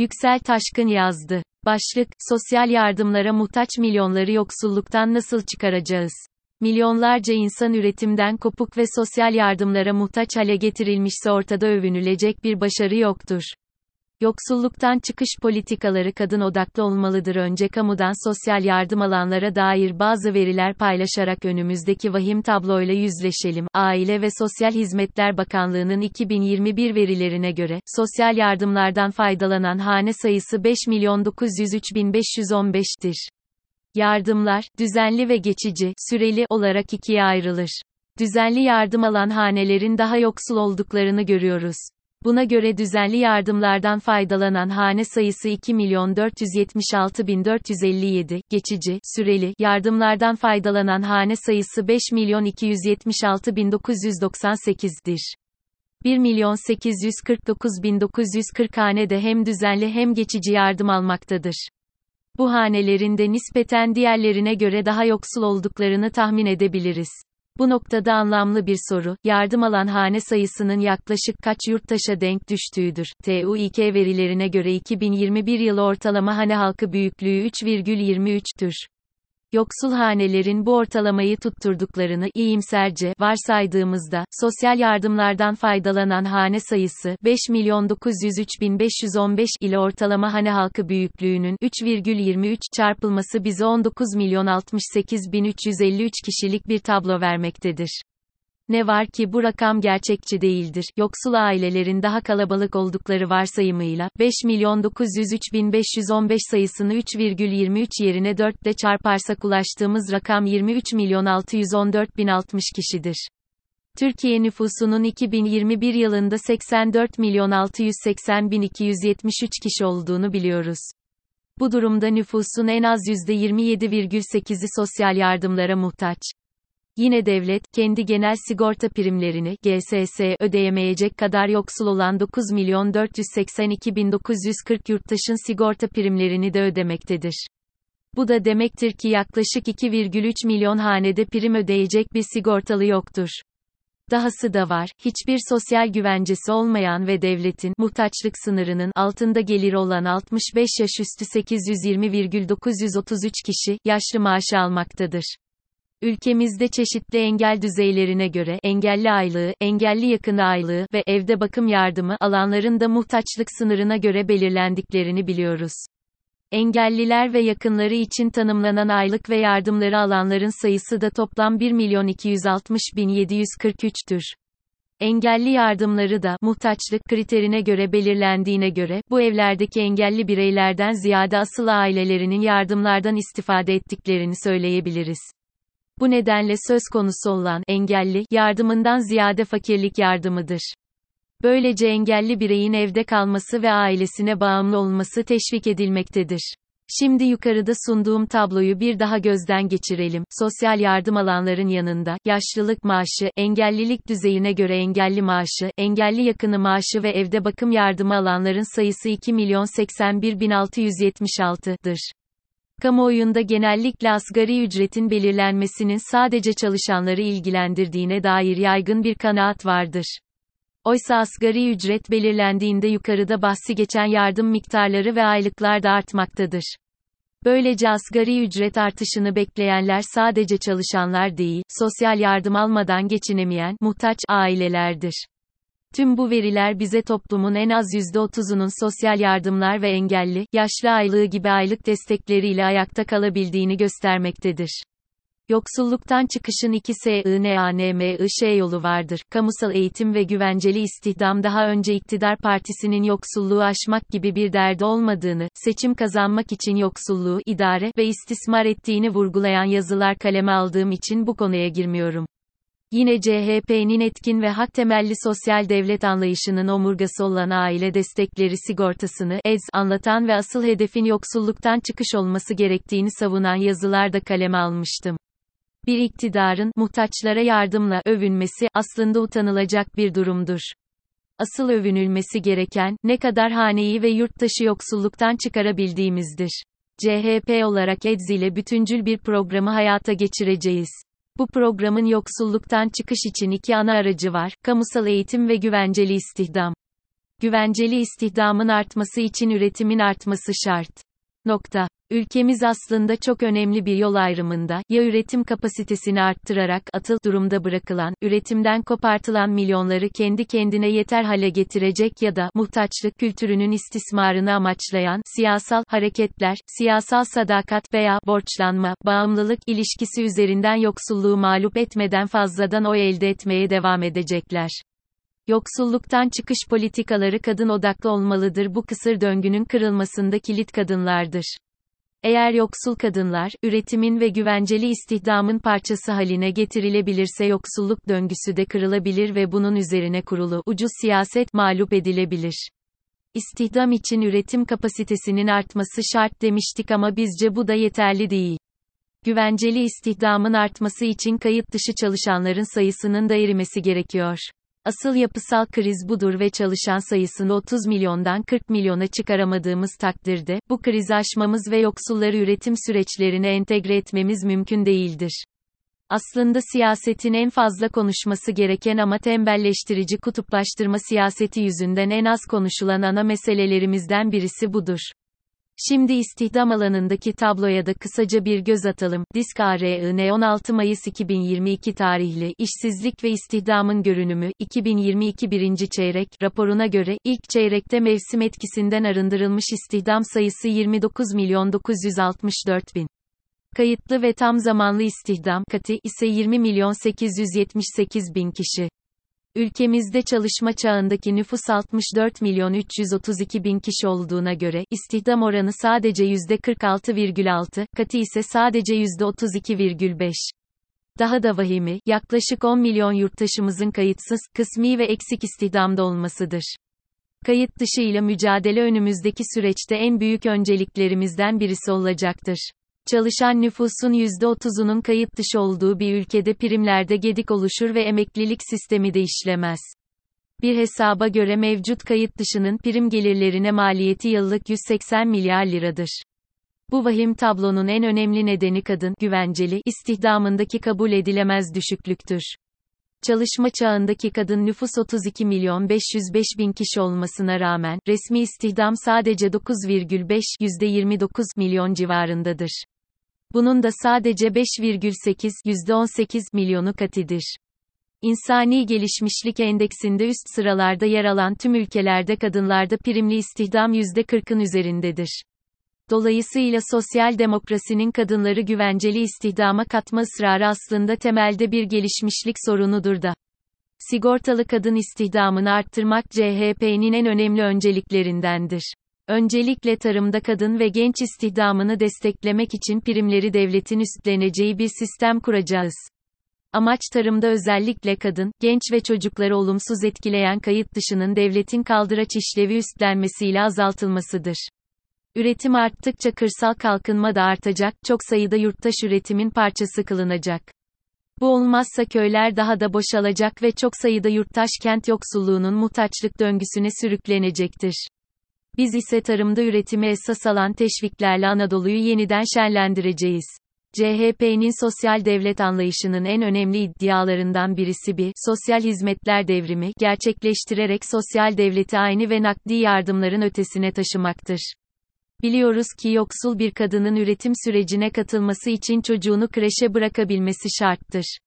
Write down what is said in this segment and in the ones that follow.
Yüksel Taşkın yazdı. Başlık, sosyal yardımlara muhtaç milyonları yoksulluktan nasıl çıkaracağız? Milyonlarca insan üretimden kopuk ve sosyal yardımlara muhtaç hale getirilmişse ortada övünülecek bir başarı yoktur. Yoksulluktan çıkış politikaları kadın odaklı olmalıdır. Önce kamudan sosyal yardım alanlara dair bazı veriler paylaşarak önümüzdeki vahim tabloyla yüzleşelim. Aile ve Sosyal Hizmetler Bakanlığı'nın 2021 verilerine göre, sosyal yardımlardan faydalanan hane sayısı 5 milyon 903 bin 515'tir. Yardımlar, düzenli ve geçici, süreli olarak ikiye ayrılır. Düzenli yardım alan hanelerin daha yoksul olduklarını görüyoruz. Buna göre düzenli yardımlardan faydalanan hane sayısı 2 milyon 476 bin 457, geçici, süreli, yardımlardan faydalanan hane sayısı 5 milyon 276 bin 998'dir. 1 milyon 849 bin 940 hane de hem düzenli hem geçici yardım almaktadır. Bu hanelerin de nispeten diğerlerine göre daha yoksul olduklarını tahmin edebiliriz. Bu noktada anlamlı bir soru, yardım alan hane sayısının yaklaşık kaç yurttaşa denk düştüğüdür. TÜİK verilerine göre 2021 yılı ortalama hane halkı büyüklüğü 3,23'tür. Yoksul hanelerin bu ortalamayı tutturduklarını iyimserce varsaydığımızda, sosyal yardımlardan faydalanan hane sayısı 5 milyon 903 bin 515 ile ortalama hane halkı büyüklüğünün 3,23 çarpılması bize 19 milyon 68 bin 353 kişilik bir tablo vermektedir. Ne var ki bu rakam gerçekçi değildir. Yoksul ailelerin daha kalabalık oldukları varsayımıyla, 5 milyon 903 bin 515 sayısını 3,23 yerine 4 ile çarparsak ulaştığımız rakam 23 milyon 614 bin 60 kişidir. Türkiye nüfusunun 2021 yılında 84 milyon 680 bin 273 kişi olduğunu biliyoruz. Bu durumda nüfusun en az %27,8'i sosyal yardımlara muhtaç. Yine devlet, kendi genel sigorta primlerini, GSS, ödeyemeyecek kadar yoksul olan 9 milyon 482 bin 940 yurttaşın sigorta primlerini de ödemektedir. Bu da demektir ki yaklaşık 2,3 milyon hanede prim ödeyecek bir sigortalı yoktur. Dahası da var, hiçbir sosyal güvencesi olmayan ve devletin muhtaçlık sınırının altında gelir olan 65 yaş üstü 820,933 kişi yaşlı maaşı almaktadır. Ülkemizde çeşitli engel düzeylerine göre engelli aylığı, engelli yakın aylığı ve evde bakım yardımı alanların da muhtaçlık sınırına göre belirlendiklerini biliyoruz. Engelliler ve yakınları için tanımlanan aylık ve yardımları alanların sayısı da toplam 1 milyon 260 bin 743'tür. Engelli yardımları da muhtaçlık kriterine göre belirlendiğine göre bu evlerdeki engelli bireylerden ziyade asıl ailelerinin yardımlardan istifade ettiklerini söyleyebiliriz. Bu nedenle söz konusu olan engelli yardımından ziyade fakirlik yardımıdır. Böylece engelli bireyin evde kalması ve ailesine bağımlı olması teşvik edilmektedir. Şimdi yukarıda sunduğum tabloyu bir daha gözden geçirelim. Sosyal yardım alanların yanında, yaşlılık maaşı, engellilik düzeyine göre engelli maaşı, engelli yakını maaşı ve evde bakım yardımı alanların sayısı 2 milyon 81 bin 676'dır. Kamuoyunda genellikle asgari ücretin belirlenmesinin sadece çalışanları ilgilendirdiğine dair yaygın bir kanaat vardır. Oysa asgari ücret belirlendiğinde yukarıda bahsi geçen yardım miktarları ve aylıklar da artmaktadır. Böylece asgari ücret artışını bekleyenler sadece çalışanlar değil, sosyal yardım almadan geçinemeyen, muhtaç ailelerdir. Tüm bu veriler bize toplumun en az %30'unun sosyal yardımlar ve engelli, yaşlı aylığı gibi aylık destekleriyle ayakta kalabildiğini göstermektedir. Yoksulluktan çıkışın iki SINANMIŞ yolu vardır. Kamusal eğitim ve güvenceli istihdam daha önce iktidar partisinin yoksulluğu aşmak gibi bir derdi olmadığını, seçim kazanmak için yoksulluğu idare ve istismar ettiğini vurgulayan yazılar kaleme aldığım için bu konuya girmiyorum. Yine CHP'nin etkin ve hak temelli sosyal devlet anlayışının omurgası olan aile destekleri sigortasını ez anlatan ve asıl hedefin yoksulluktan çıkış olması gerektiğini savunan yazılar da kaleme almıştım. Bir iktidarın muhtaçlara yardımla övünmesi aslında utanılacak bir durumdur. Asıl övünülmesi gereken ne kadar haneyi ve yurttaşı yoksulluktan çıkarabildiğimizdir. CHP olarak EDZ ile bütüncül bir programı hayata geçireceğiz. Bu programın yoksulluktan çıkış için iki ana aracı var, kamusal eğitim ve güvenceli istihdam. Güvenceli istihdamın artması için üretimin artması şart. Nokta. Ülkemiz aslında çok önemli bir yol ayrımında, ya üretim kapasitesini arttırarak atıl durumda bırakılan, üretimden kopartılan milyonları kendi kendine yeter hale getirecek ya da muhtaçlık kültürünün istismarını amaçlayan siyasal hareketler, siyasal sadakat veya borçlanma, bağımlılık ilişkisi üzerinden yoksulluğu mağlup etmeden fazladan oy elde etmeye devam edecekler. Yoksulluktan çıkış politikaları kadın odaklı olmalıdır. Bu kısır döngünün kırılmasında kilit kadınlardır. Eğer yoksul kadınlar, üretimin ve güvenceli istihdamın parçası haline getirilebilirse yoksulluk döngüsü de kırılabilir ve bunun üzerine kurulu ucuz siyaset mağlup edilebilir. İstihdam için üretim kapasitesinin artması şart demiştik ama bizce bu da yeterli değil. Güvenceli istihdamın artması için kayıt dışı çalışanların sayısının da erimesi gerekiyor. Asıl yapısal kriz budur ve çalışan sayısını 30 milyondan 40 milyona çıkaramadığımız takdirde, bu krizi aşmamız ve yoksulları üretim süreçlerine entegre etmemiz mümkün değildir. Aslında siyasetin en fazla konuşması gereken ama tembelleştirici kutuplaştırma siyaseti yüzünden en az konuşulan ana meselelerimizden birisi budur. Şimdi istihdam alanındaki tabloya da kısaca bir göz atalım. Disk ARIN 16 Mayıs 2022 tarihli İşsizlik ve İstihdamın Görünümü 2022 birinci çeyrek raporuna göre ilk çeyrekte mevsim etkisinden arındırılmış istihdam sayısı 29 milyon 964 bin. Kayıtlı ve tam zamanlı istihdam katı ise 20 milyon 878 bin kişi. Ülkemizde çalışma çağındaki nüfus 64 milyon 332 bin kişi olduğuna göre, istihdam oranı sadece %46,6, katı ise sadece %32,5. Daha da vahimi, yaklaşık 10 milyon yurttaşımızın kayıtsız, kısmi ve eksik istihdamda olmasıdır. Kayıt dışı ile mücadele önümüzdeki süreçte en büyük önceliklerimizden birisi olacaktır. Çalışan nüfusun %30'unun kayıt dışı olduğu bir ülkede primlerde gedik oluşur ve emeklilik sistemi de işlemez. Bir hesaba göre mevcut kayıt dışının prim gelirlerine maliyeti yıllık 180 milyar liradır. Bu vahim tablonun en önemli nedeni kadın güvenceli istihdamındaki kabul edilemez düşüklüktür. Çalışma çağındaki kadın nüfus 32 milyon 505 bin kişi olmasına rağmen, resmi istihdam sadece 9,5 %29 milyon civarındadır. Bunun da sadece 5,8 %18 milyonu katidir. İnsani Gelişmişlik Endeksinde üst sıralarda yer alan tüm ülkelerde kadınlarda primli istihdam %40'ın üzerindedir. Dolayısıyla sosyal demokrasinin kadınları güvenceli istihdama katma ısrarı aslında temelde bir gelişmişlik sorunudur da. Sigortalı kadın istihdamını arttırmak CHP'nin en önemli önceliklerindendir. Öncelikle tarımda kadın ve genç istihdamını desteklemek için primleri devletin üstleneceği bir sistem kuracağız. Amaç tarımda özellikle kadın, genç ve çocukları olumsuz etkileyen kayıt dışının devletin kaldıraç işlevi üstlenmesiyle azaltılmasıdır. Üretim arttıkça kırsal kalkınma da artacak, çok sayıda yurttaş üretimin parçası kılınacak. Bu olmazsa köyler daha da boşalacak ve çok sayıda yurttaş kent yoksulluğunun muhtaçlık döngüsüne sürüklenecektir. Biz ise tarımda üretimi esas alan teşviklerle Anadolu'yu yeniden şenlendireceğiz. CHP'nin sosyal devlet anlayışının en önemli iddialarından birisi bir, sosyal hizmetler devrimi, gerçekleştirerek sosyal devleti aynı ve nakdi yardımların ötesine taşımaktır. Biliyoruz ki yoksul bir kadının üretim sürecine katılması için çocuğunu kreşe bırakabilmesi şarttır.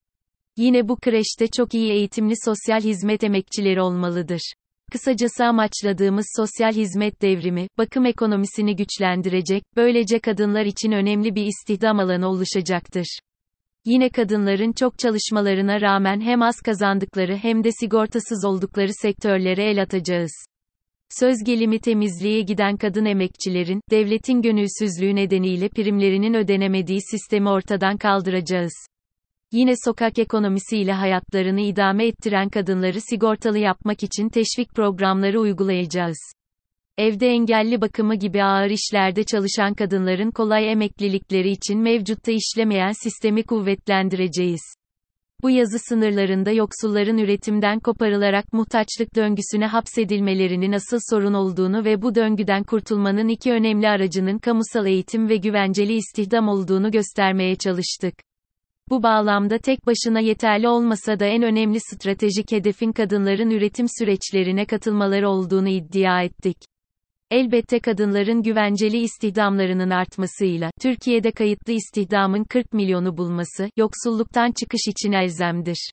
Yine bu kreşte çok iyi eğitimli sosyal hizmet emekçileri olmalıdır. Kısacası amaçladığımız sosyal hizmet devrimi, bakım ekonomisini güçlendirecek, böylece kadınlar için önemli bir istihdam alanı oluşacaktır. Yine kadınların çok çalışmalarına rağmen hem az kazandıkları hem de sigortasız oldukları sektörlere el atacağız. Söz gelimi temizliğe giden kadın emekçilerin, devletin gönülsüzlüğü nedeniyle primlerinin ödenemediği sistemi ortadan kaldıracağız. Yine sokak ekonomisiyle hayatlarını idame ettiren kadınları sigortalı yapmak için teşvik programları uygulayacağız. Evde engelli bakımı gibi ağır işlerde çalışan kadınların kolay emeklilikleri için mevcutta işlemeyen sistemi kuvvetlendireceğiz. Bu yazı sınırlarında yoksulların üretimden koparılarak muhtaçlık döngüsüne hapsedilmelerinin asıl sorun olduğunu ve bu döngüden kurtulmanın iki önemli aracının kamusal eğitim ve güvenceli istihdam olduğunu göstermeye çalıştık. Bu bağlamda tek başına yeterli olmasa da en önemli stratejik hedefin kadınların üretim süreçlerine katılmaları olduğunu iddia ettik. Elbette kadınların güvenceli istihdamlarının artmasıyla, Türkiye'de kayıtlı istihdamın 40 milyonu bulması, yoksulluktan çıkış için elzemdir.